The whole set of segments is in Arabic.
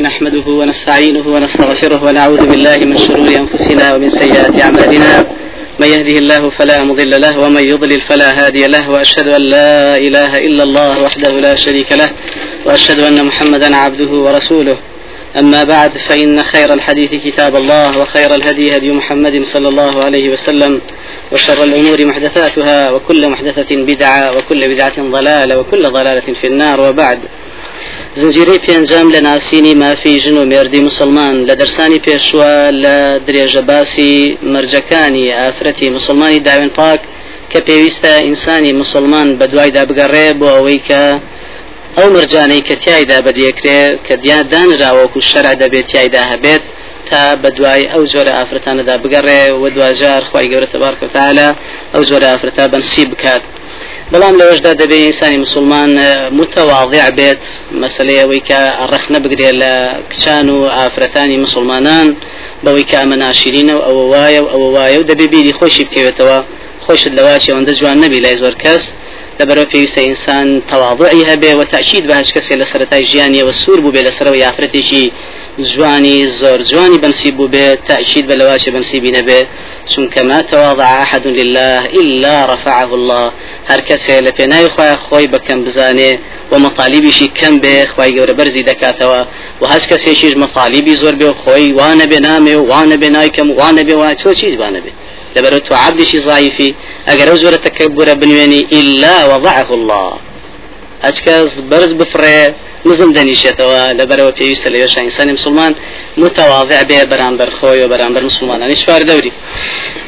نحمده ونستعينه ونستغفره ونعوذ بالله من شرور أنفسنا ومن سيئات أعمالنا. من يهده الله فلا مضل له ومن يضلل فلا هادي له وأشهد أن لا إله إلا الله وحده لا شريك له وأشهد أن محمدا عبده ورسوله. أما بعد فإن خير الحديث كتاب الله وخير الهدي هدي محمد صلى الله عليه وسلم وشر الأمور محدثاتها وكل محدثة بدعة وكل بدعة ضلالة وكل ضلالة في النار وبعد. زنجیرەی پێنجام لە ناسینی مافی ژن و مێردی مسلمان. لە دەرسانی پێشوە لە درێژە باسی مەرجەکانی ئافرەتی مسلمانی داوێن پاک کە پێویستە ئینسانی مسلمان بە دوایدا بگەڕێ بۆ ئەوەی کە ئەو مرجانەی کە تایدا بەدیەکرێت کە دیان دانراوەکو شەرع دەبێت تایدا هەبێت تا بە دوای ئەو جۆرە ئافرەتانەدا بگەڕێ و دوجار خی گەورە تبارکەتالە ئەو جۆرە ئافرەتا بەنسی بکات. بەڵام لەوەشدا دەبێت ئینسانی مسلمان متەواضع بێت. مەسلەی ئەوەی کە ڕەخ نەبگرێ لە کچان و ئافرەتانی مسلمانان بەوەی کە ئەمە ناشرینە و ئەوە وایە و ئەوە وایە و دەبێ بیری خۆشی بکەوێتەوە. خۆشت لەواچی ئەوەندە جوان نەبی لای زۆر کەس. لەبەرەوە پێویستە ئینسان تەواضعی هەبێ و تاکید بە هەچ کەسێ لە سەرەتای ژیانیەوە سوور بوو بێ لەسەرەوە یافرەتێکی جوانی زۆر جوانی بنسیب بوو بێ تاکید بە لەواشی بنسیبی نەبێ. چونکە ما تواضع أحد لله إلا رفعه الله. هەر کەسێ لە پێناوی خۆی خۆی بەکەم بزانێ و مطالبیشی کەم بێ خی گەورە بەرزی دەکاتەوە. و هەست کەسێکیش مطالبی زۆر بێ خۆی وانە بێ نامێ و وانە بێ نایکەم وانە بێ وای تۆ چیز وانە بێ لەبەر تو عبدشی ضعیفی ئەگەر ئەو زۆرە تەکەبورە بنوێنی إلا وضعه الله. هەچ کەس بەرز بفڕێ نزم دەنیشێتەوە لەبەرەوە پێویستە لە وێشە ئینسانی مسلمان. متواضع بێ بەرامبەر خۆی و بەرامبەر مسلمانانی شوار دەوری.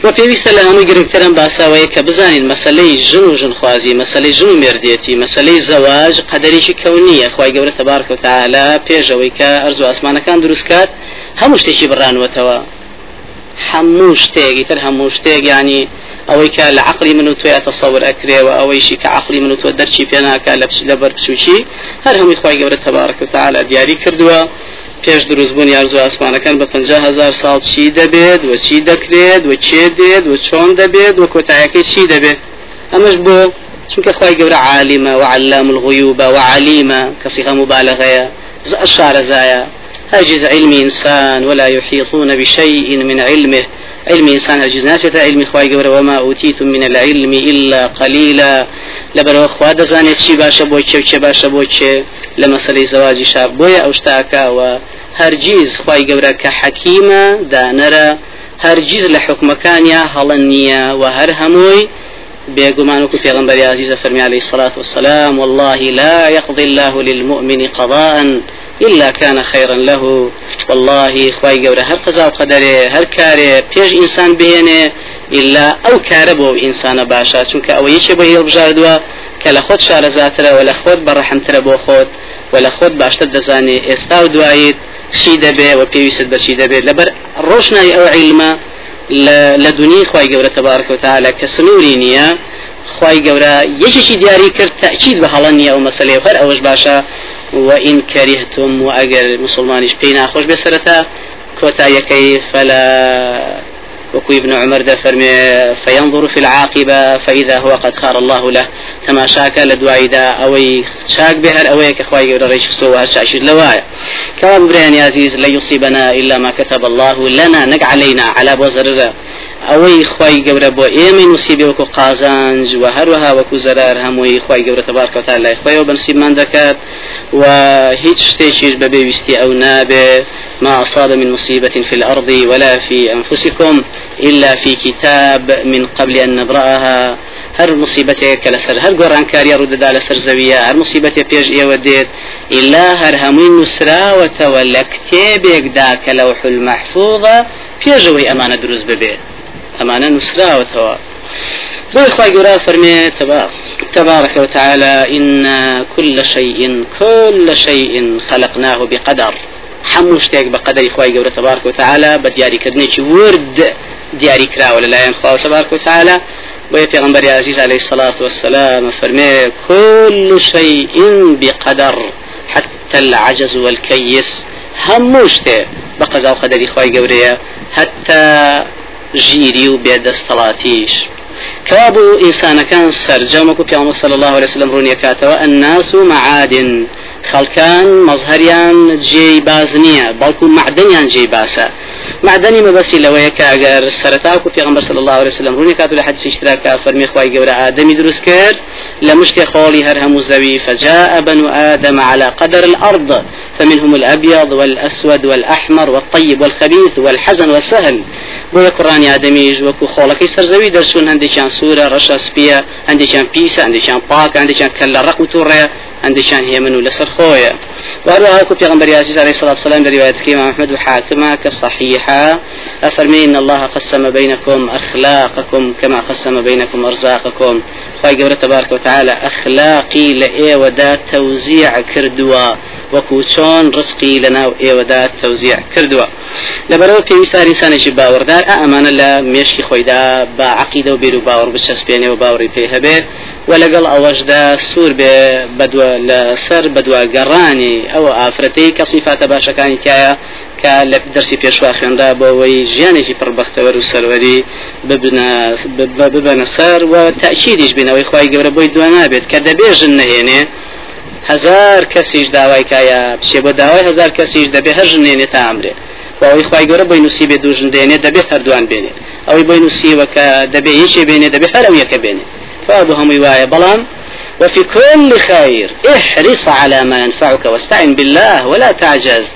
و پێویستە لە هەمووی گرنگترم باساوەیە کە بزانین مەسلەی ژن و ژنخوازی مەسلەی ژن و مردێتی مەسلەی زەواج قەدەرێکی کەونیە. خی گەورە تەبارک و تعالا پێشەوەی کە ئەرز و ئاسمانەکان دروستکات هەموو شتێکی بڕانوەتەوە. هەموو شتێک تر هەموو شتێک ینی ئەوەی کە لە عقلی من و توێ تەسەور ئەکرێەوە ئەوەیشی کە عقلی من و تۆ دەرچی پێناکە لە لەبەر پسوچی هەر هەمووی خی گەورە تەبارک و تعالا دیاری کردووە پێش دروستبوون یارزو ئاسمانەکان بە هزار ساڵ چی دەبێت و چی دەکرێت و چێ دێت و چۆن دەبێت و کۆتایەکەی چی دەبێت ئەمەش بۆ چونکە خی گەورە عالمە وعلام الغيوب وعليمة كصيغة مبالغة شارزايا هاجز علم إنسان ولا يحيطون بشيء من علمه. علم إنسان هاجز ناسية علم خواهي قورا وما أوتيتم من العلم إلا قليلا. لبرو خوا دەزانێت چی باشە بۆ چێ چێ باشە بۆ چێ لە مەسلەی زەواجی شار بۆیە ئەو شتاکەوە هەرگیز خی گەورە کە حەکیمە دانەرە هەرگیز لە حکومەکانیا هەڵەن نییە و هەر هەمووی بيقومان وكو في غنبري عزيز فرمي عليه الصلاة والسلام والله لا يقضي الله للمؤمن قضاء. إلا كان خيرا له. والله خواي قورة هر قضاء وقدره هر كاري بيج إنسان بهنه إلا أو كاربو إنسان باشا چونك أو يشي به بجاردوا كلا خود شار زاتره ولا خود برحمتره بو خود ولا خود باشتر دزاني استاو دوائيت شي دبي وبيويست بشي دبي لبر روشناي أو علمه لدني خواي قورة تبارك وتعالى كسنوري نية خواي قورة يشي دياري كر تأكيد بهالنية ومسألة وفر أوش باشا وإن كرهتم وأجر مسلمانش بينا خوش بسرتا كوتا يكي فلا وكو ابن عمر ده فرمي فينظر في العاقبة فإذا هو قد خار الله له. كما شاك لدواي دا أوي شاك بهر أوي كخواي يقول ريش سوى هالشاشر لوايا كما بريان يا عزيز لا يصيبنا إلا ما كتب الله لنا. نق علينا على بوزر ئەوەی خی گەورە بۆ ئێمە نووسیبێ وەکو قازانج و هەروەها وەکو زەرار هەمووی خی گەورە تبارکەتا لای خۆیەوە بنسیمان دەکات و هیچ شتێکیش بەبێ ویستی ئەو نابێ ما أصاب من مصيبة في الأرض ولا في أنفسكم إلا في كتاب من قبل أن نبرأها. هر مصيبتك لسر هر قرآن كاريا رد على سر زوية هر مصيبتك بيج إيه وديت إلا هر همين نسرا وتولى كتابك داك لوح المحفوظة بيجوي أمانة دروز ببيه ئەمانە نووسراوەتەوە بۆی خی گەورە فەرمێ تبارك وتعالى إن كل شيء كل شيء خلقناه بقدر. هەموو شتێک بە قەدەری تبارك وتعالى بە دیاریکردنێکی ورد دیاری کراوە لەلایەن خوا تبارك وتعالى. بۆیە پێغمبەری عزیز عليه الصلاة والسلام فەرمێ كل شيء بقدر حتى العجز والكيس. هەموو شتێ بە قەزا و حتى ژیری و بێدەستەڵاتیش. كابو إنسان كان سرجمك في صلى الله عليه وسلم روني كاتوا الناس معادن. خەڵکان مەزهریان جێی باز نییە بەڵکو جێی باسە. معدنی مەبەسی لەوەیە کە ئەگەر سەرتاکو پێغمبەر صلی الله عليه وسلم ڕوونی کاتو حدیث اشتراکا فەرمی خوای گەورە ئادەمی دروست کرد لە مشتی خۆڵی هەر هەموو زەوی فجاء بنو آدم على قدر الأرض فمنهم الأبيض والأسود والأحمر والطيب والخبيث والحزن والسهل بۆیە کوڕانی ئادەمیش وەکو خۆڵەکەی سەرزەوی دەرچوون هەندێکیان سوورە ڕەشە سپیە هەندێکیان پیسە هەندێکیان پاک هەندێکیان کە لە ڕق و تووڕێ هەندێکیان هێمن و لەسەر خۆیە وهروها كو پیغمبر عزيز عليه الصلاة والسلام برواية كيما أحمد وحاكمة كصحيحة أفرمي إن الله قسم بينكم أخلاقكم كما قسم بينكم أرزاقكم خواهي قبرة تبارك وتعالى أخلاقي لإيه ودا توزيع كردوا وەکو چۆن ڕسقی لە ناو ئێوەدا تەوزیع کردووە. لەبەرەوە پێویستە ئینسانێکی باوەڕدار ئەمانە لە مێشکی خۆیدا با عقیدە و بیر و باوەڕ بچەسپێنێ و باوەڕی پێ هەبێت و لەگەڵ ئەوەشدا سوور بێ بەدووە لە سەر بەدووە گەڕانی ئەوە ئافرەتەی کە سیفاتە باشەکانی تایە کە لە دەرسی پێشوا خوێندا بۆەوەی ژیانێکی پڕبەختەوەر و سەروەری ببنە سەر و تاچیدیش بینەوەی خی گەورە بۆی دو نابێت کە دەبێژن نهێنێ هزار کەسیش داوای کایە بچێ بۆ داوای هزار کەسیش دەبێ هەر ژنێنێ تا ئەمرێ. ئەوەی خی گەورە بۆی نووسی بێ دوو ژندێنێ دەبێت هەردووان بێنێ. ئەوەی بۆی نووسیوە کە دەبێ یەکێ بێنێ دەبێت هەر ئەو یەکە بێنێ. فابو هم وایە بەڵام وفي كل خير احرص على ما ينفعك واستعن بالله ولا تعجز.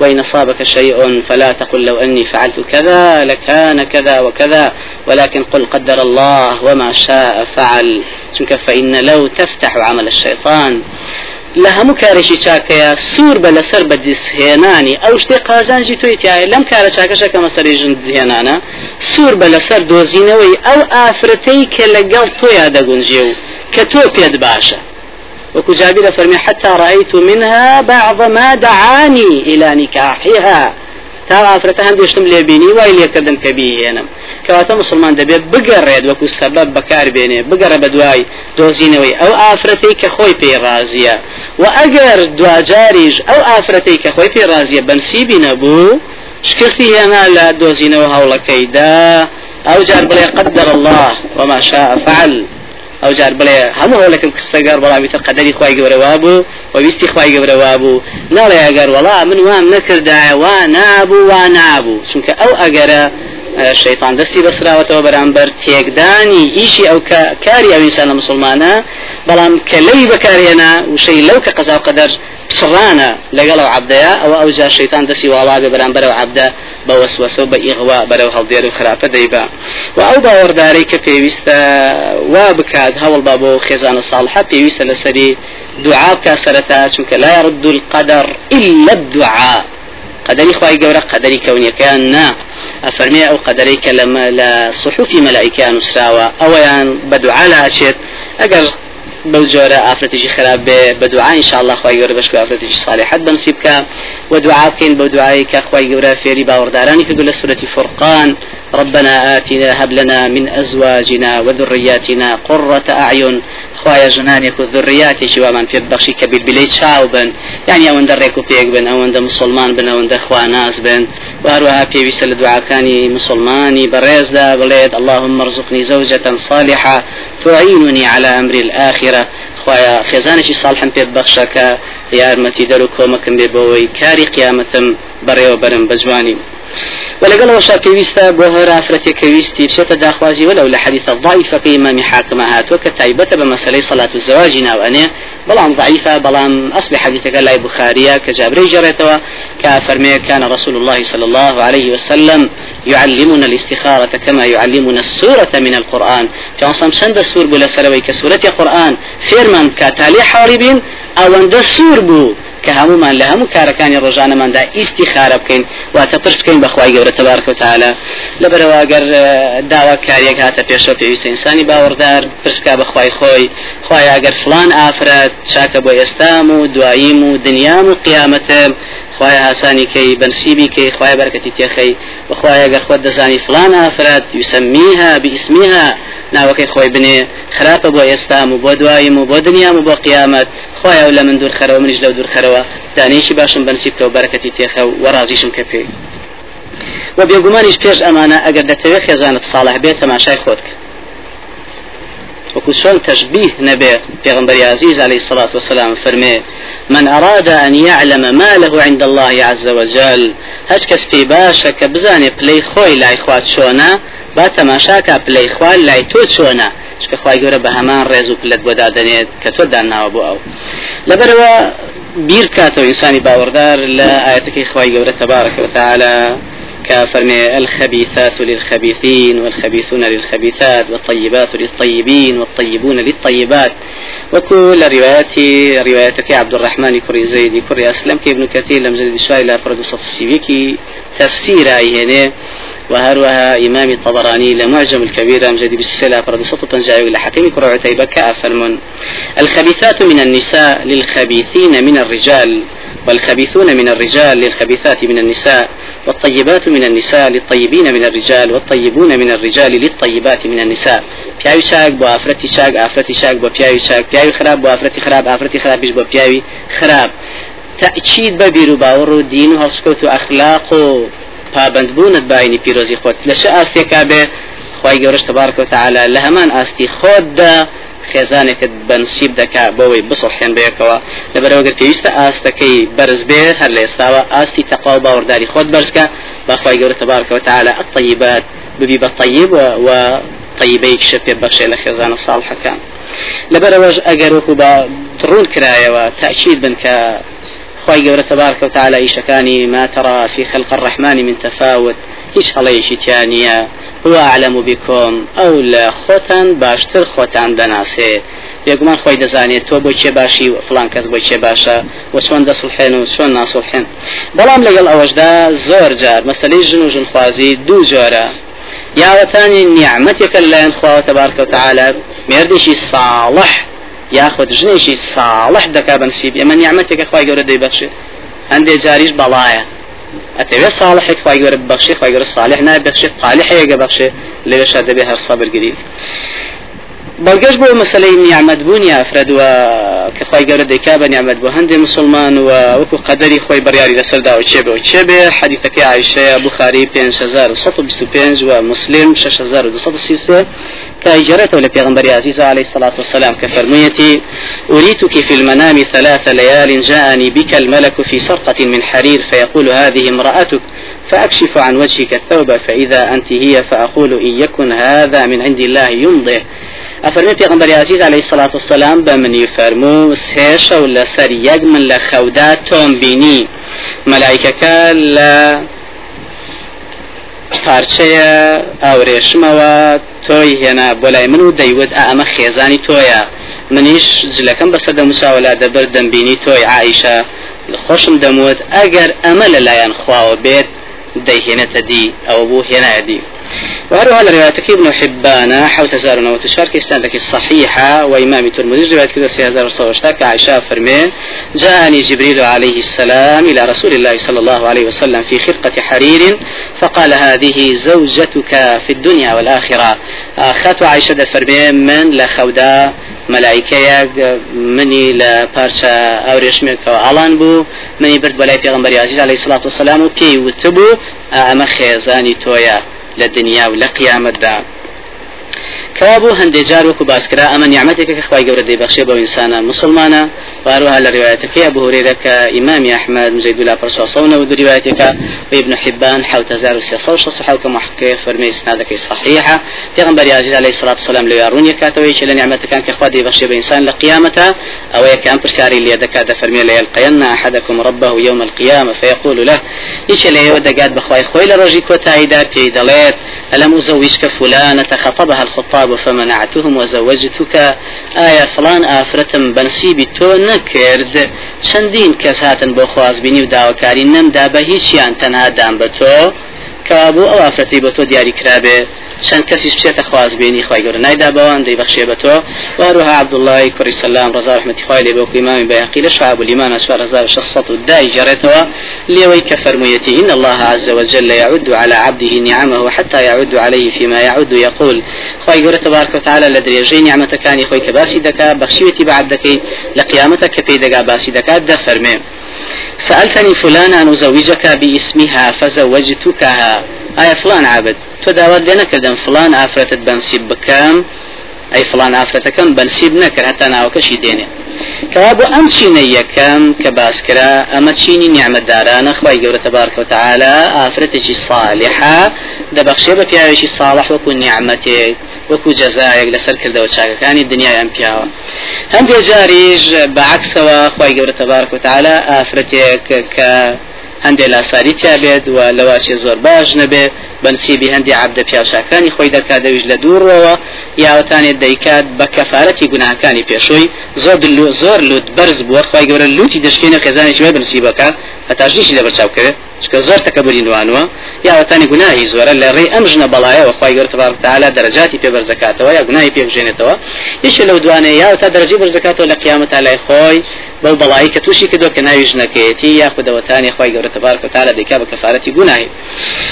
وإن أصابك شيء فلا تقل لو أني فعلت كذا لكان كذا وكذا ولكن قل قدر الله وما شاء فعل. فإن لو تفتح عمل الشيطان لە هەموو کارێکی چاکەیە؟ سوور بە لەسەر بە دیسهێنانی ئەو شتێ قازانجی توی تایە لەم کارە چاکەشەکە مەسەری ژن دهێنانە سوور بە لەسەر دۆزینەوەی ئەو ئافرەتەی کە لەگەڵ تۆیا دەگونجێ و کە باشە. وەکو جابر فەرمی حتى رأيت منها بعض ما دعاني إلى نكاحها تا ئافرەتە هەندێشتم لێبینی وای لێکردن کە بیهێنم. کەواتە مسلمان دەبێت بگەڕێت وەکو سەبەب بەکار بێنێ بگەڕە بە دوای دۆزینەوەی. ئەو ئافرەتەی کە خۆی پێی ڕازیە و ئەگەر دوجاریش ئەو ئافرەتەی کە خۆی پێ ڕازیە بەنسیبی نەبوو شکستی هێنا لە دۆزینەوە هەوڵەکەیدا. ئەو جار بڵێ قدر الله وما شاء فعل. ئەو جار بڵێ هەموو هەوڵەکەم کستەگەر بەڵامی تە قەدەری خی گەورەوا بوو و ویستی خی گەورەوا بوو ناڵێ ئەگەر وڵا من وام نەکردایە وا نابوو وا نابوو. چونکە ئەو ئەگەرە شەیطان دەستی بەسراوەتەوە بەرامبەر تێکدانی ئیشی ئەو کاری ئەو ئینسانە مسلمانە بەڵام کە لی بەکارهێنا وشەی لەو کە قەزا قەدەر پسڕانە لەگەڵ ئەو عبدەیە ئەوە ئەو جا شەیتان دەستی واڵا بێ بەرامبەر ئەو عبدە بە وەسوەسە و بە ئیغوا بەرەو هەڵدێر و خراپە دەیبا و ئەو باوەڕدارەی کە پێویستە وا بکات هەوڵ با بۆ خێزانە ساڵحە پێویستە لەسەری لا يرد القدر إلا الدعاء. قدري خواهي قورا قدري كوني كان نا أفرمي أو قدري كلام لا صحف ملائكة نسراوة أو يعني بدعاء لا أشيت بەو جۆرە ئافرەتێکی خراپ بێ بە دوعا إن شاء الله خواهی گەورە بەشکو ئافرەتێکی صالحەت بنصیب کە و دوعا بکەین بە دوعای کە خواهی گەورە فێری باوەڕدارانی کردو لە سورەتی فرقان ربنا آتنا هب لنا من أزواجنا وذرياتنا قرة أعين. خوايا جنانك وذرياتي شوامان في بخشي كبير بليت شاو بن. يعني أوان دريكو بيك بن دا مسلمان بن أوان دا خواناس بن. وهروها في بيسل دعاء كاني مسلماني بريز دا بليد. اللهم ارزقني زوجة صالحة تعينني على أمر الآخرة. خوايا خێزانێکی ساڵحم پێ بەخشە کە یارمەتی دەر و کۆمەکەم بێ بەوەی کاری قیامەتم بەڕێوە ولقال وشا كويستا بوهر أفرتي كويستي بشتا داخوازي ولو لحديث الضعيفة في إمام حاكم هات وكتايبة بمسألة صلاة الزواج ناوانية بلان ضعيفة بلان أصبح حديثك لا بخارية كجابري جريتوا كافرمي كان رسول الله صلى الله عليه وسلم يعلمنا الاستخارة كما يعلمنا السورة من القرآن. جانصام شند سور بلا سلوي كسورة القرآن فيرمان كتالي حاربين أو أن سور بو. کە هەمومان لە هەموو کارەکانی ڕۆژانەماندا ئیسیخارە بکەین واتە پرس بکەین بەخوای گەورە تەبارکە وتعالە لەبەرەوە ئەگەر داوا کاریەک هاتە پێشەوە پێویستە ئینسانی باوەڕدار پرسکا بەخوای خۆی. خوای ئەگەر فلان ئافرەت چاکە بۆ ئێستام و دواییم و دنیام و قیامەتم خوای ئاسانی کەی بنسیبی کەی خوای بەرکەتی تێخەی. بخوای ئەگەر خۆت دەزانی فلان ئافرەت یوسەمیها بئیسمیها ناوەکەی خۆی بنێ. خراپە بۆ ئێستام و بۆ دواییم و بۆ دنیام و بۆ قیامەت. خۆیان لە من دوور خەرەوە منیش لەو دوور خەرەوە. دانێکی باشم بنسیبکە و بەرەکەتی تێخە و وەڕازیشم کە پێی. و بێگومانیش پێش ئەمانە ئەگەر دەتەوێت خێزانت ساڵح بێت تەماشای خۆت کە وكشون تشبيه نبي پیغمبر عزيز عليه الصلاة والسلام فرمي من أراد أن يعلم ما له عند الله عز وجل. هش كس في باشا كبزاني بلي خوي لا إخوات شونا با تەماشاکە پلەی خوال لای تۆ چۆنا چکە خی گەورە بە هەمان ڕێز و پلت بۆ دادنێت کە تۆ داناوە بۆ ئەو. لەبەرەوە بیر کاتەوە ئینسانی باوەڕدار لە ئاەتەکەی خی گەورە تەبارەکە وتعالى كفرمي الخبيثات للخبيثين والخبيثون للخبيثات والطيبات للطيبين والطيبون للطيبات. وكل روايات روايتك عبد الرحمن كري زيد كري أسلم كابن كثير لم زيد الشاي لا فرد صف تفسير هنا وهروها إمام الطبراني لمعجم الكبير أمجد بسلسلة فرد تنجاوي لحكيم كرة عتيبة كأفرمن الخبيثات من النساء للخبيثين من الرجال والخبيثون من الرجال للخبيثات من النساء والطيبات من النساء للطيبين من الرجال والطيبون من الرجال للطيبات من النساء. پیاوی چاک بۆ ئافرەتی چاک ئافرەتی چاک بۆ پیاوی چاک پیاوی خراپ بۆ ئافرەتی خراپ ئافرەتی خراپیش بۆ پیاوی خراپ تأكيد ببير وباور و دين و و پابندبوونت باینی پیرۆزی خۆت لە چه ئاستێکا بێ خی گەورش تبارک وتعالى لە هەمان ئاستی خۆتدا خێزانێکت بەنسیب دەکا بۆەوەی بسڵحێن بەیەکەوە لەبەرەوەگەر پێویستە ئاستەکەی بەرز بێ هەر لە ئێستاوە ئاستی تەقا و باوەڕداری خۆت بەرزکە. باخوای گەورە تبارکەوە تعالى الطيبات ببی بە طيب و طيبەیەک شە پێ بەخشێ لە خێزانە ساڵحەکان. لەبەرەوەش ئەگەر وەکو بە ڕوون کرایەوە تأکید بن کە خی گەورە تبارکە و تعالى ئیشەکانی ما ترى في خلق الرحمن من تفاوت؟ هیچ هەڵەیەشی تیانە هو أعلم بكم. أو لا خوتان باشتر خوتان دەناسێ بێگومان خۆی دەزانێت تۆ بۆ چێ باشی فلان کەس بۆ چێ باشە و چۆن دەسڵحێن و چۆن ناسڵحێن بەڵام لەگەڵ ئەوەشدا زۆر جار مەسلەی ژن و ژنخوازی دوو جۆرە یاوەتانی نیعممەتێکە لایەن خواوە تبارکە و تعالى مێردێکی صالح. یاخود ژنێکی صالح دەکا بەنسیب ئێمە نیعممەتێکە خخوای گەورە دەیبەخشێ هەندێ جاریش بەڵایە. ئەتەوێت صالحێک خی گەورە بەخشی خی گەورە صالح نابەخشێ قالح هەیەگە بەخشێ لەوێشا دەبێ هەر سەبر گری بەڵگەشت بۆ مەسلەی نیعممەدبوونی ئافرەدووە کە خی گەورە دەیکا بە نیعممەد بۆ هەندێک مسلمان و وەکو قەدەری خۆی بڕیاری لەسەردا و چێ بێ و چێ بێ؟ حەدیثەکەی عیشەیە بخاری 5125 و مسلم 6233 كاجرته لبيغمبر عزيز عليه الصلاة والسلام كفرميتي أريتك في المنام ثلاث ليال جاءني بك الملك في سرقة من حرير فيقول هذه امرأتك فأكشف عن وجهك الثوب فإذا أنت هي فأقول إن يكن هذا من عند الله يمضي أفرمي پیغمبر عزيز عليه الصلاة والسلام بمن يفرمو سهش ولا سر من لخودات توم بيني ملائكة لا پارچەیە ئاورێشمەوە تۆی هێنا بۆ لای من و دەیوت ئەمە خێزانی تۆیە. منیش جلەکەم بەسەر دەموچاوەلا دەبەر دەمبینی تۆی عیشە خۆشم دەموت ئەگەر ئەمە لەلایەن خواوە بێت دەیهێنێتە دی ئەوە بوو هێنایدی وهروها لروايتك ابن حبان حوت زار وتشار كيستان صحيحة وإمام ترمذي رواية كذا سي هزار صوشتاك عائشة فرمين. جاءني جبريل عليه السلام إلى رسول الله صلى الله عليه وسلم في خرقة حرير فقال هذه زوجتك في الدنيا والآخرة. أخذت عائشة فرمين من لخودا ملائكەیەک منی لە پارچە ئەورێشمێکەوە ئاڵان بوو منی برد بەلای پێغمبەر عزیز عليه الصلاة والسلام و پێی وتبوو ئەمە خێزانی تۆیە لە دنیا و لە قیامەتدا كابو هندي جار وكو باسكرا أما نعمتك كخواي قورة دي بخشي بو إنسانا مسلمانا واروها لروايتك أبو هريرة كإمام أحمد مزيد الله برسوا صونا ودو روايتك وابن حبان حاو تزار السيصة صحاو كمحكي فرمي سنادك صحيحة في غنبري عزيز عليه الصلاة والسلام لو يارون يكاتوي شل نعمتك كان كخوا دي بخشي بإنسان لقيامته أو يكام برشاري اللي يدكا دفرمي ليلقين أحدكم ربه يوم القيامة فيقول له إيش اللي يودا قاد بخواي خوي لرجي كوتايدا في دليت ألم أزوجك فلانة خطبها الخطاب فمنعتهم وزوجتك؟ آية فلان آفرتم بنسيبي تو نكرد چەندین کەس هاتن بۆ خوازبینی و داواکاری نەمدا بە هیچیان دام بە بۆ ئەو ئافرەتی بۆ تۆ دیاری کرابێ. چەند کەسیش بچێتە خوازبێنی خی گەورە نایدا بەوان دەی بەخشێ بە تۆ. واروها عبدوڵی کوڕی سلام ڕزا رحمەتی خوای لێ بۆ قیمامی بەیقی لە شعب الإيمان 4600 جريتوا ليوي كفرميتي إن الله عز وجل يعد على عبده نعمه حتى يعد عليه فيما يعد يقول. خواهي قولة تبارك وتعالى لدريجي نعمة كان يخوي كباسي دكا بخشيوتي بعدك لقيامتك كبي دكا باسي دكا دفرمي سألتني فلان أن أزوجك باسمها فزوجتكها. آية فلان عبد. تو داوات لنا كردن فلان ئافرەتت بەنسیب بکەم ئەی فلان هەتا ناوەکەشی دێنێ کەوا بۆ ئەم چینە یەکەم کە باسکرا ئەمە چینی نیعممەدارانە خی گەورە تبارکە وتعاالە ئافرەتێکی صالحە دەبەخشێ بە پیاوێکی صالح وەکو نیعممەتێک وەکو جەزایەک لەسەر کردەوە چاکەکانی دنیای ئەم پیاوە. هەندێک جاریش بەعکسەوە خی گەورە تبارک وتعاالە ئافرەتێک کە هەندێک لاساری تیا بێت و لەواشێ زۆر باش نەبێ بەنسیبی هەندی عبدە پیاوچکانی خۆی دەکات دەویش لە دوورەوە یاوەتانێت دەیکات بە کەفاەتی گوناهەکانی پێشووی زۆر زۆر لوت بەرز بووە خی گەورە لوتی دەشکێنە خێزانێکی بە بنسیبەکە هەتاژنیشی لە بەرچاو کرد چکە زۆر تەکەبوری نوانوە. یاوەتانی گوناهی زۆرە لە ڕێ ئەم ژنە بەڵایەوە خی گەورە تبارتەعالا دەرەجاتی پێبەرزەکاتەوە یا گوناهی پێبژێنێتەوە. یش لەو دوانێ یا تا دەرەجی بەرزەکاتەوە لە قیامەتا لای خۆی بەو بەڵایی کە تووشی کە ناوی ژنەکەیەتی یاخودەوەتانی خی گەورە تبارکەتالا دەیکا بە کەفاەتی گوناهی.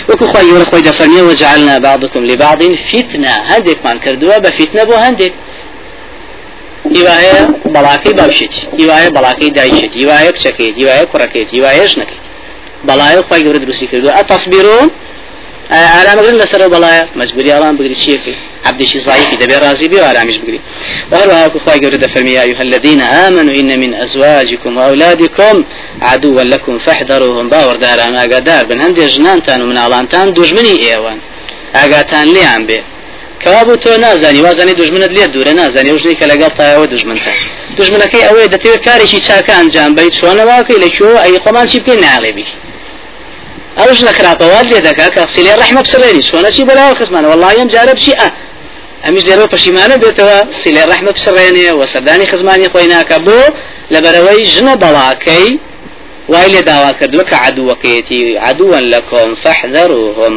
وەکو خی گەورە خۆی دەفەرمیە وجعلنا بعضكم لبعض فتنة هندك من كردوا بفتنة بو هندك. هیوایە بەڵاکەی باوشێتی هیوایە بەڵاکەی دایشێت هیوایە کچەکەیت هیوایە کوڕەکەیت هیوایەش نەکەیت بەڵایە خی گەورە دروستی کردو ئەتەصبیرون ئارامەگرن لەسەر بەڵایە مەجبوری ئەڵام بگری چیەکەی عبدشي ضعيف دبي رازي بي وارامش بقري. وهروها كخواي قرد فرمي يا أيها الذين آمنوا إن من أزواجكم وأولادكم عدوا لكم فاحذروهم. باور داران أقدار بن. هندي جنانتان ومن ألانتان دجمني إيوان. أقاتان ليان بي. کەوابوو تۆ نازانی وازانی دژمنت لێ دوورە نازانی وژنی کە لەگەڵ تایەوە دژمنتە دژمنەکەی ئەوەیە دەتەوێت کارێکی چاکە ئەنجام بیت چۆنەواکەی لەکوێ ئەی خۆمان چی بکەین ناڵێ بی ئەوش لە خراپەوات لێ دەکا کە قسیلێ ڕحمە بسڕێنی چۆنەچی بەلاوە خزمانە ئەم جارە بچی ئە ئەمیش دێرەوە پەشیمانە بێتەوە سیلێ ڕحمە بسڕێنێ و سەردانی خزمانی خۆی ناکە بۆ لەبەرەوەی ژنە بەڵاکەی وای لێ داوا کردووە کە عدووەکەیەتی عدووەن لەکۆم فەحذەروهم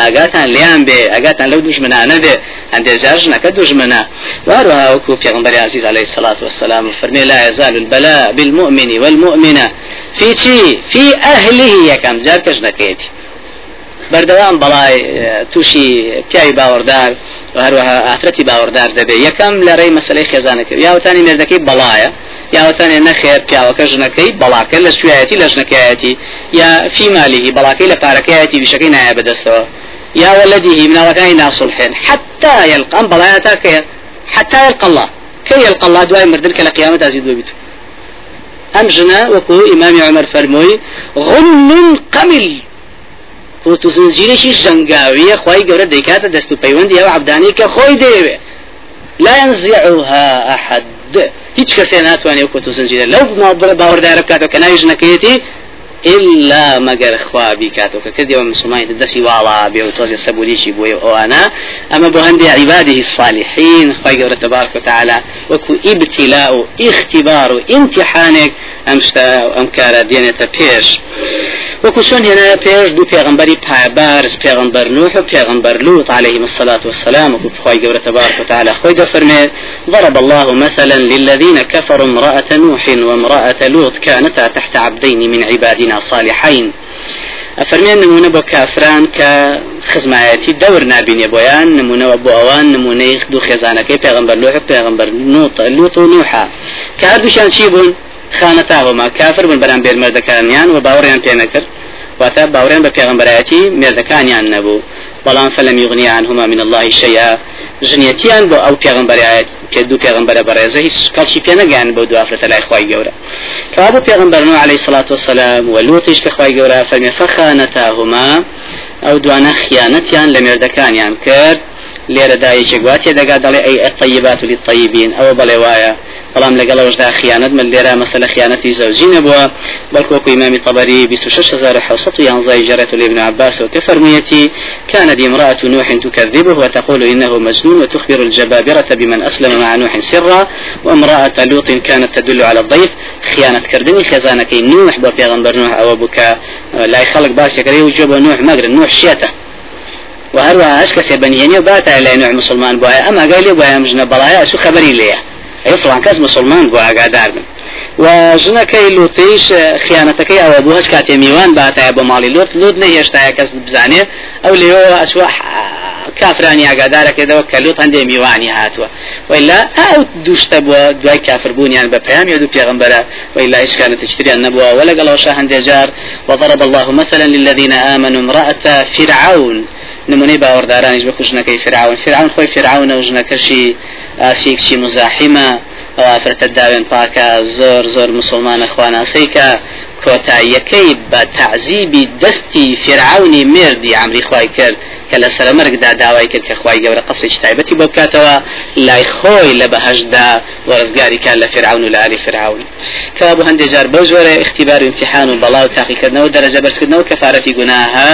ئاگاتان لیان بێ ئاگاتان لەو دوژمنانە بێ هەندێجار نەکە دوژمنە واروها وكو پیغمبر عزيز عليه الصلاة والسلام فرمي لا يزال البلاء بالمؤمن والمؤمنة. في شي في أهله يكم جار كجنكيتي بەردەوام بەڵای تووشی پیاوی باوەڕدار هەروەها ئافرەتی باوەڕدار دەبێت یەکەم لە ڕێی مەسلەی خێزانەکە. یاوتانی مێردەکەی بەڵایە. یاوەتانێ نەخێر پیاوەکە ژنەکەی بەڵاکە لە سوایەتی لە ژنەکەیەتی یا فیمالیهی بەڵاکەی لە پارەکەیەتی ویشەکەی نایە بەدەستەوە. يا ولده مناوەکانی ناصلحين حتى يلقى بەڵایەتا کە حتى يلقى الله كي يلقى الله دواي مردن كلا قيامة أزيد وبيت أم جنا وكو إمام عمر فرموي غم قمل وتو زنجيرشي زنگاوية خواهي قورة ديكاتا دستو پيوندي أو عبداني كخوي ديوه لا ينزعها أحد. هیچ کەسێ ناتوانێت وەکو زنجیرە لەو باوەڕدارە بکاتەوە کە ناوی ژنەکەیەتی إلا مگر خوابي كاتو كذي ومسلمان تدسي والا بيو توزي سبوليشي بوي أوانا أما بهندي عباده الصالحين خير تبارك وتعالى وكو ابتلاء اختبار امتحانك أمشتا أمكار دينة بيش وكو شون هنا بيش دو پیغمبري بارز پیغمبر نوح و پیغمبر لوط عليهم الصلاة والسلام. وكو خير تبارك وتعالى خير فرمي ضرب الله مثلا للذين كفروا امرأة نوح وامرأة لوط كانتا تحت عبدين من عبادنا. عبادنا صالحين ئەفەرمێن نمونە بۆ کافران کە خزمایەتی دەور نبینێ بۆیان نمونەوە بۆ ئەوان نمونەی دوو خێزانەکەی پێغمبەر لوح پێغمبەر نوح لوت و نوحا کە هەردووشان چی بوون خانەتاوەما کافر بوون بەرام بێر مردەکانیان و باوەڕیان پێ نەکرد واتە باوڕێن بە پێغمبەرایەتی مێردەکانیان نەبوو. بەڵام فلم يغني عنهما من الله شيئا ژنیەتیان بۆ ئەو پێغمبەرایەت کە دوو پێغمبەرە بەڕێزە؟ هیچ کەڵکی پێ نەگەیان دو ئافرەتە لای خی گەورە. کەوا بۆ پێغمبەر نوح عليه الصلاة والسلام ولوتش کە خی گەورە فەرمێ فەخانەتاهما ئەو دوانە خیانەتیان لە مێردەکانیان کرد. لێرە دایەکێک واتێ دەگا الطيبات للطيبين ئەوە بەڵێ وایە. بەڵام لەگەڵەوەشدا خیانەت من لێرە مەسەلە خیانەتی زەوجی نەبووە. بەڵکۆکو إمام طبري 26700 جرت لابن عباس وكفرميتي كانت امرأة نوح تكذبه وتقول إنه مجنون وتخبر الجبابرة بمن أسلم مع نوح سرا وامرأة لوط كانت تدل على الضيف. خيانة كردني خزانك نوح بفيغمبر نوح أو بكا لا يخلق باشا كريه وجوب نوح مقر نوح شيته وهروها هەش کەسێ بەنیێنی و باتە لای نوێ مسلمان بواە ئەمە گای لێ بواە ژنە بەڵایە ئەسو خەبەری لێە ئەی فڵان کەس مسلمان بۆ ئاگادار بن و ژنەکەی لوتیش خیانەتەکەی ئەوە بوو هەچ کاتێ میوان باتایە بۆ ماڵی لوت لوت نەهێشتایە کەس بزانێ ئەو لێەوە ئەسوە کافرانی ئاگادارەکەدەوە کە لوت هەندێ میوانی هاتووە وإلا ئەو دوشتە بووە دوای کافربوونیان بە پەیامی دوو پێغمبەرە تشتريان نبوة. ولا قال وشا هندي جار. وضرب الله مثلا للذين آمنوا امرأة فرعون. نمونەی باوەڕدارانیش بە کوژنەکەی فرعون. فرعون خۆی فرعونە و ژنەکەشی ئاسیەکشی مزاحیمە ئەو ئافرەتە داوێن پاکە زۆر زۆر مسلمانە خواناسەی کە کۆتاییەکەی بە تعزیبی دەستی فرعونی مردی ئەمری خوای کرد کە لە سەرمەرگدا داوای کرد کە خی گەورە قسێکی تایبەتی بۆ بکاتەوە لای خۆی لە بەهشدا وەرزگاری کار لە فرعون و لە علی فرعون. کە بۆ هەندێک جار بەو جۆرە اختیبار امتحان و بەڵاو تاقیکردنەوە دەرەجە بەرزکردنەوە کەفارەتی گوناها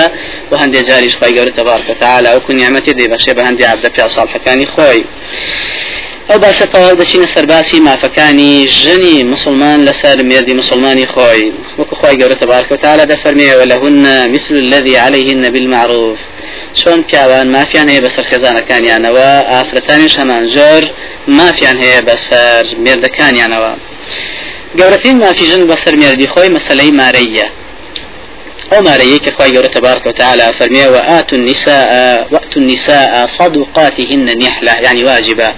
و هەندێک جاریش خی گەورە تەبارکە تعالی و کنیامەتی دەیبەخشێ بە هەندێک عبدە پیا ساڵحەکانی خۆی. ئەو باشەتەوە دەچینە سەرباسی مافەکانی ژنی مسلمان لەسەر مێردی مسلمانی خۆی وەکو خۆی گەورە تبارکە تعالی دەفەرمێ لەهن مثل الذي عليهن بالمعروف. چۆن پیاوان مافیان هەیە بەسەر خێزانەکانیانەوە ئافرەتانیش هەمان زۆر مافیان هەیە بەسەر مێردەکانیانەوە گەورەترین مافیژن بەسەر مێردی خۆی مەسلەی مارەیە أو ما رأيك أخوي جورة تبارك وتعالى فرمي وآتوا النساء وأتوا النساء صدقاتهن نحلة. يعني واجبة.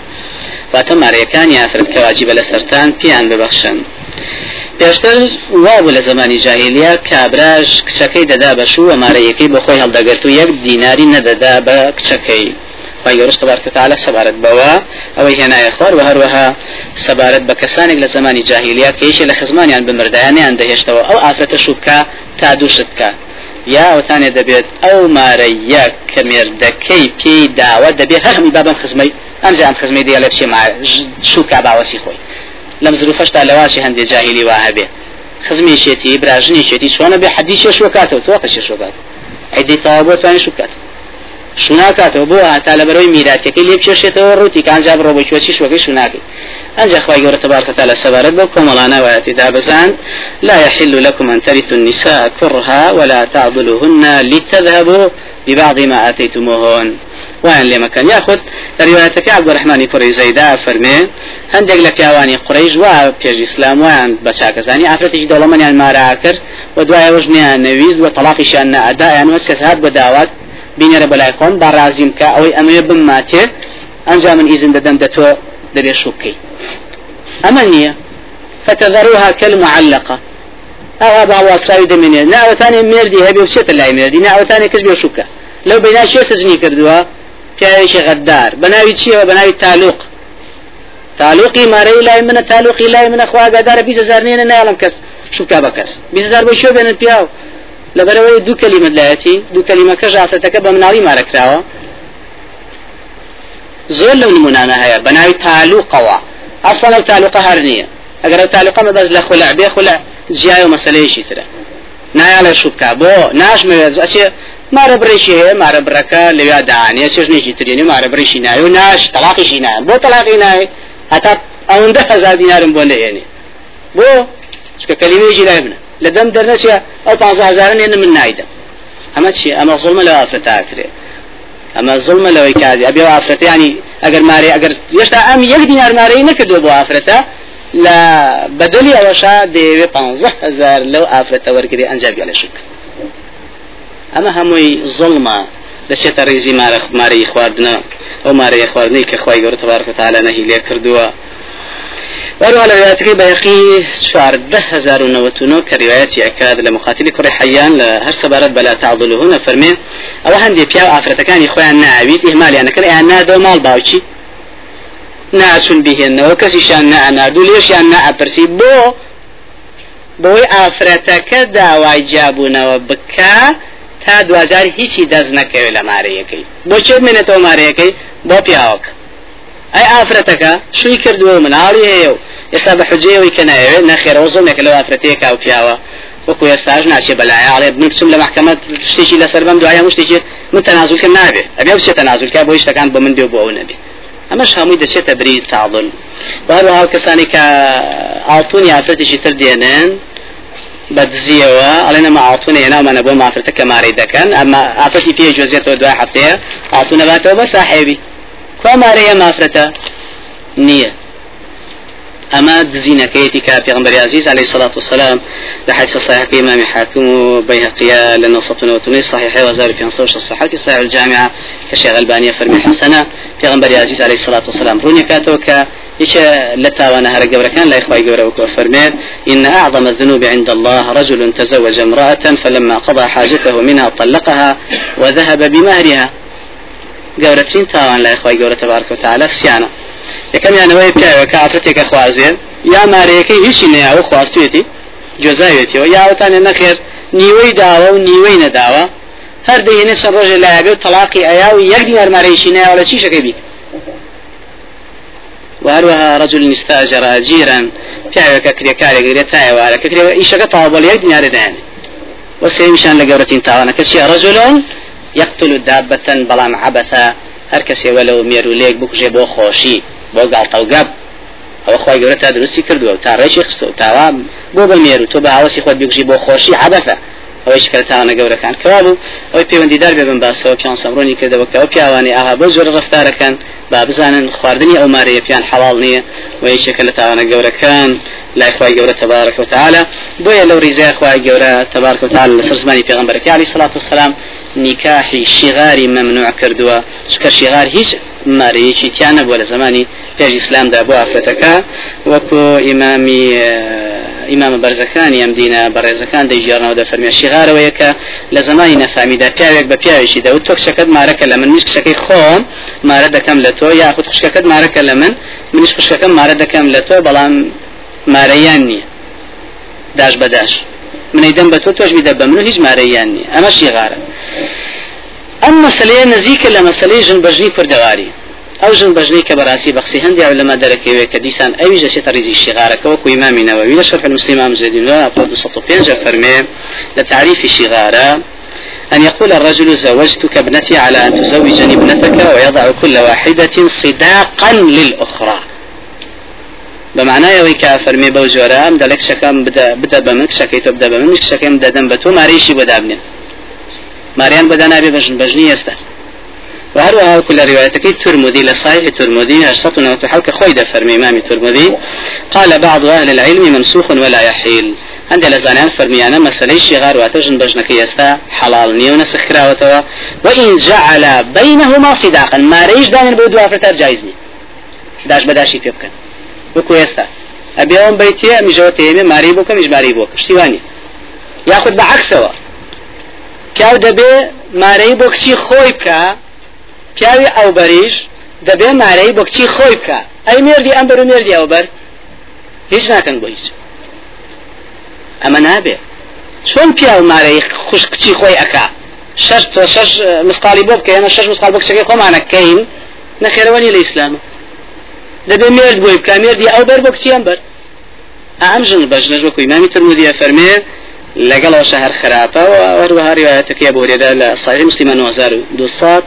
واتە مارەکانی ئافرەت کە واجبە لە سەران پیان ببەخشن. پێشتر وابوو لە زمانی جاهلیا کابراژ کچەکەی دەدا بەشوو و مارەیەکەی بە خۆی هەڵدەگرت و یەک دیناری نەدەدا بە کچەکەی. گەورست تبارك وتعالى سەبارەت بەوە. ئەوەی هێنایە خوار و هەروەها سەبارەت بە کەسانێک لە زمانی جاهلیا کەیشە لە خزمانیان بمردایانیان دەهێشتەوە. ئەو ئافرەتە شوبکە تا دووشتکە یا ئەوتانێ دەبێت ئەو مارە یەک کە مێردەکەی پێی داوە دەبێت هەرمی بابم خزمەی ئەمجا ئەم خزمەی دیە لە پێ شوکا باوەسی خۆی. لەم زروفەشتا لەواشی هەندێک جاهلی وا هەبێ خزمی شێتی براژنی شێتی چۆنە بێ؟ حەدی شێ شوکاتەوە تۆ قەشێ شوکات ئەیدی تاوا بۆ توانێ شوکات شوناکاتەوە بۆ هاتا لە بەرەوەی میراتەکەی لێ پێشێتەوە ڕوتی کانجا بڕۆ بۆ کوێچی شوەکەی شوناکەی أنجا خواهي قولة تبارك وتعالى سبارت بكم ولا نوات دابزان. لا يحل لكم أن ترثوا النساء كرها ولا تعضلوهن لتذهبوا ببعض ما آتيتموهن وان لێ مەکەن یاخود ڕواەتەکە عبدڕحمانی کوڕی زەیدا فەرمێ هەندێک لە پیاوانی قڕیش وا پێش ئیسلام ویان بە چاکەزانی ئافرەتێکی دەوڵەمەنیان مارا کرد و دوایە وژنیان نەویست و تەلاقیشیان نەئەدایان وەس کەس هات بە داوات بینێرە بەلای خۆم با ڕازیم کە ئەوەی ئەمێ بماتێ ئەنجا من ئیزن دەدەم دەتۆ دەبێ شوکەی ئەمە نییە فتذروها كالمعلقة. أو أبا واسراوي دمينيا ناوتاني مردي هبي وشيت لا مردي ناوتاني كذب وشوكا. لو بينا شو سجني كردوا. پیاوێکی غەددار بەناوی چیەوە بەناوی تالوق تالوقی مارەی لای منە تالوقی لای منە خواگادارە بی هزار نێنە ناڵم کەس شوکا بە کەس بی هزار بۆ شو بێنن پیاو. لەبەرەوەی دوو کەلیمە لایەتی دوو کەلیمەکە ژافرەتەکە بە مناڵی مارەکراوە زۆر لەو نمونانە هەیە بەناوی تالوقەوە ئەسڵ ئەو تالوقە هەر نییە ئەگەر ئەو تالوقە بەس لە خولع بێ خولع جیای و مەسلەیەشی ترە نایە لە شوبکە بۆ ناشمەوێت ئەچێ مارە بڕێکی هەیە مارە بڕەکە لەویا داانێ چێژنێکی ترێنی مارە بڕێشی ناوی و ناش تەلاقیشی نایە بۆ تەلاقی ناوی هەتا ئەوەندە هەزار دینارم بۆ نەێنێ بۆ چکە کەلیمێژی لای منە لە دەم دەرنەچێ ئەو پ هزارن ێنە من نایدە ئەمە چی ئەمە زڵمە لە ئافرەتاکرێ ئەمە زڵمە لەوەی کازی ئەبێ ئافرەتیانی ئەگەر مارێ ئەگەر هێشتا ئەم یەک دینار مارەی نەکردو بۆ ئافرەتە لە بەدلی ئەوەشا دەیەوێ پ هزار لەو ئافرەتە وەرگری ئەنجابی لە ئەمە هەمووی زڵمە. دەچێتە ڕێزی مارە مارەی خواردنە؟ ئەو مارەیە خواردنەی کە خخوای گەورە تبارکە تاالە نەهی لێ کردووە. وروى على روايتك بيقي شارده هزار ونوتونو كروايتي أكاد لمقاتل كري حيان لهر سبارت بلا تعضلهن فرمي أو هندي بياو آفرتكاني خويا ناويت إهمالي أنا كري أنا دو مال باوشي ناچون بهێنەوە کەسیشان نەنادوو لێشیان نەئەپرسی بۆ بۆی ئافرەتەکە داوای جابوونەوە بکە تا دوزار هیچی دەست نەکەوێت لە مارەیەکەی. بۆ چێ منێتەوە مارەیەکەی؟ بۆ پیاوەکە ئەی ئافرەتەکە شووی کردووە مناڵی هەیە و ئێستا بە حجێەوەی کە ناوێت نەخێرەوە زۆمێک لەو ئافرەتەیەکا و پیاوە. وەکو ئێستاش ناچێ بەلایاڵێ من بچم لە محکەمە شتێکی لەسەر بم دوایە شتێکی من تەنازولکە نابێت ئەبێ بچێت تەنازولکە بۆ شتەکان بۆ من دێ بۆ ئەو نەبێ. ئەمەش هەمووی دەچێتە بری تعضل وهروها کەسانی کە ئاڵتونی ئافرەتێکی تر دێنن بەدزیەوە ئەڵێنە ماعاتونە هێناومانە بۆ مافرەتە کە مارەی دەکەن. ئەمە ئافرەتی پێ جۆزێتەوە دوای هەفتەیە. ئاتونە باتەوە بە ساحێبی کوا مارەیە مافرەتە؟ نییە. أما دزينة كيتي كابيغمبر عزيز عليه الصلاة والسلام لحديث صحيح إمام حاكم وبيهقيا لأن صوتنا وتني صحيح وزار في أنصار الصحة صحيح الجامعة كشيخ البانية فرمي حسنة بيغمبر عزيز عليه الصلاة والسلام روني كاتوكا إيش لتاوانا هرق كان لا إخوة قبرك وفرمين إن أعظم الذنوب عند الله رجل تزوج امرأة فلما قضى حاجته منها طلقها وذهب بمهرها. گەورەترین تاوان لای خۆی گەورە تبارک و تعالی سیانە یەکەمیانەوەی پیاوە کە ئافرەتێکە خوازێ یا مارەیەکەی هیچی نەیاوە خواستوێتی جۆزاوێتەوە یاوەتانێ نەخێر نیوەی داوە و نیوەی نەداوە هەر دەهێنێ چەند ڕۆژێ لایەبێ و تەلاقی ئەیا و یەک دیار مارەیشی نایاوە لە چی شەکەی بیت وهروها رجل استأجر أجيرا. پیاوێکە کرێکارێک گرێت تایوارە کە کرێ ئیشەکە تاوابڵ یەک دیارە دایانێ وسێمیشان لە گەورەترین تاوانە کە چیە رجلون يقتل دابة بەڵام عبثا. هەر کەسێ وەلە و مێر و لێک بکوژێ بۆ خۆشی بۆ گاڵتە و گەب ئەوە خۆی گەورە تا درستی کردووە تا ڕێکی خستۆ تاوا بۆ بە مێر و تۆ بە هاوسی خۆت بکوژی بۆ خۆشی عبثە ئەوەی شکرتانە گەورەکان. کەوا بوو ئەوی پەیوەندیدار بێ بم باسەوە پیان سەمڕۆنی کردەوە کە ئەو پیاوانی ئاها بۆ زۆر ڕفتارەکەن با بزانن خواردنی ئەو مارەیە پیان حەواڵ نییە و یەکێکە لە تاوانە گەورەکان لای خی گەورە تبارك وتعالى بۆیە لەو ریزای خی گەورە تبارك وتعالى لەسەر زمانی پێغمبەرەکە عليه الصلاة والسلام نکاحی شیغاری ممنوع کردووە. چکە شیغار هیچ مارەیەکی تیانە بووە لە زمانی پێش ئیسلامدا بۆ ئافرەتەکە. وەکو ئیمامی ئیمامە بەرزەکانی ئەم دینە بەڕێزەکان دەیژێڕنەوە دەفەرمێ شیغارەوەیە کە لە زمانی نەفامیدا پیاوێک بە پیاوێکی دەوت تۆ کشەکەت مارەکە لە من نیشکەکەی خۆم مارە دەکەم لە تۆ یاخود خوشکەکەت مارەکە لە من منیش خوشکەکەم مارە دەکەم لە تۆ بەڵام مارەیان نییە. داش بەداش منەی دەم بە تۆ تۆش میدە بە من هیچ مارەیان نییە. ئەمە شیغارە. ئەم مەسلەیە نزیکە لە ئەو ژن بەژنەی کە بەڕاستی بەخسی هەندی لەما دەرەکەوێت کە دیسان ئەوی دەچێتە ریزی شیغارەکەەوە کو ئیمامی نەوەوی لە شرح المسلم لا پێنج فەرمێ لە تعریفی شیغارە أن يقول الرجل زوجتك ابنتي على أن تزوجني ابنتك ويضع كل واحدة صداقا للأخرى. بمعنى يوي كافر مي بوجورا ام دلك شكام بدا بدا بمك شكيت بدا بمك شكام ددم بتو ماريشي بدا بني ماريان بدا نبي بجن بجني يستر وهروها كل روايتك الترمذي لصحيح الترمذي أشتطنا وتحوك خويدة فرمي إمام الترمذي قال بعض أهل العلم منسوخ ولا يحيل. عند لزانان فرميانا مسألة شغار واتجن بجنك يستا حلال نيون سخرا وتوا وإن جعل بينهما صداقا ما ريش دان بودوا فتر جايزني داش بداشي بيبكن وكو يستا أبي أون بيتي مجوتي ماري بوكا مش ماري بوكا شتيواني ياخد بعكسوا كاو دبي ماري بوكشي خوي بكا پیاوی ئەو بەریش دەبێ مارەی بۆ کچی خۆی بکە. ئەی مێردی ئەم بەر و مێردی ئەو هیچ ناکەن بۆ هیچ. ئەمە نابێ. چۆن پیا و مارەی خوش کچی خۆی ئەکا؟ شش تۆ شش مسقالی بۆ بکە ئەمە شش مسقال بۆ کچەکەی خۆمانەکەین نەخێرەوەنی لە ئیسلامە دەبێ مێرد بۆی بکە مێردی ئەو بەر بۆ کچی ئەم بەر. ئەم ژن بەژنە وەکو ئیمامی ترمودیە فەرمێ لەگەڵەوە شەهر خراپە و هەروەها ریواەتەکەی بۆ لێدا لە سایری مسلمان 1920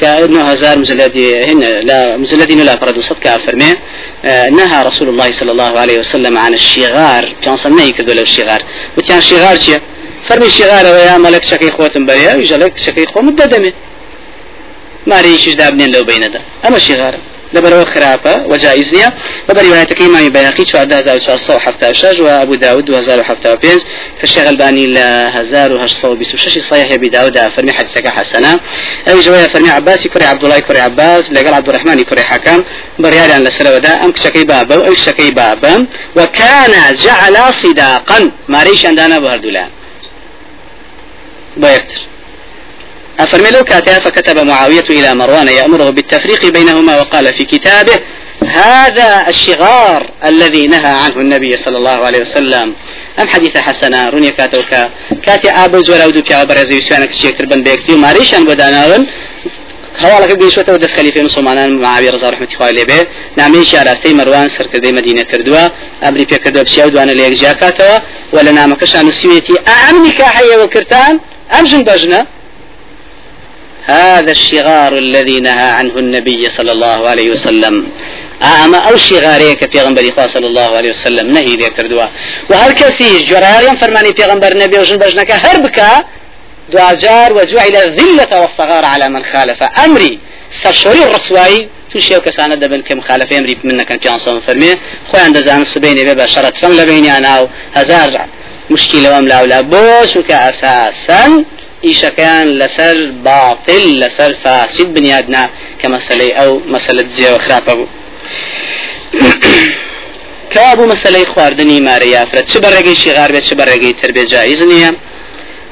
كأنه هزار مجلدي هنا لا مجلدي لا فرد صدق فرمي. نهى رسول الله صلى الله عليه وسلم عن الشغار. كان صنعي كذول الشغار. وكان شغار شيء فرمي الشغار ويا ملك شكي خوتم بريا يجلك شكي خو مددمه ما ريش دابنين لو بين ده أما الشغار لبرو خرافة وجائز نيا وبرواية إمام بيهقي وشاج وأبو داود وهزار وحفتة وبينز فالشيخ الباني وهشصة وبيسو صحيح أبي داود فرمي حديثك حسنا أي جوايا فرمي عباسي كوري عبد الله كوري عباس لقال عبد الرحمن كوري حكم بريالي عن لسلوة دا أم كشكي بابا وأم شكي بابا وكان جعل صداقا ما ريش عندنا بهردولان بيكتر أفرمي لو فكتب معاوية إلى مروان يأمره بالتفريق بينهما وقال في كتابه هذا الشغار الذي نهى عنه النبي صلى الله عليه وسلم. أم حديث حسنة؟ روني كاتوكا. كاتي أبو زورا ودو كا برزي يسوانك شيكر بن بيكتي وماريشان بداناون هەواڵەکە گەیشتەوە دەست خەلیفێ مسلمانان معاوی ڕزا ڕحمەتی خوای لێبێ نامەیەکی ئاراستەی مەروان سەرکردەی مدینە کردووە ئەمری پێکردوە پشیا دوانە لە یەکجیا کاتەوە و لە نامەکەشان نووسیوێتی ئەم نیکاحەیەوە کردان ئەم ژن بەژنە هذا الشغار الذي نهى عنه النبي صلى الله عليه وسلم. أما أو شغاريك في غنبر صلى الله عليه وسلم. نهي ذي كردوا. وهل كسي جراريا فرماني في غنبر النبي وجن بجنك هربك دواجار وجعل الذلة والصغار على من خالف أمري. سرشوري الرسوائي توشي وكسانة دبن كمخالف أمري منك كان في صلى فرمي خوي عند زان سبيني ببا شرط فم لبيني أنا أو هزار مشكلة وملا ولا بوش وكأساسا ئیشەکەیان لەسەر باطل لەسەر فاسد بنیادنا کە مەسلەی ئەو مەسلت جێوە خراپە بوو کەوا بوو مەسلەی خواردنی مارە یافرەت چ بەڕێگەی شیغار بێت چ بەڕێگەی تر بێ جایز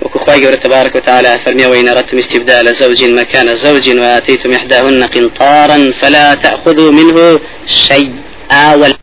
وكخواي تبارك وتعالى فرمي وإن أردتم استبدال زوج مكان زوج وآتيتم إحداهن قنطارا فلا تأخذوا منه شيئا.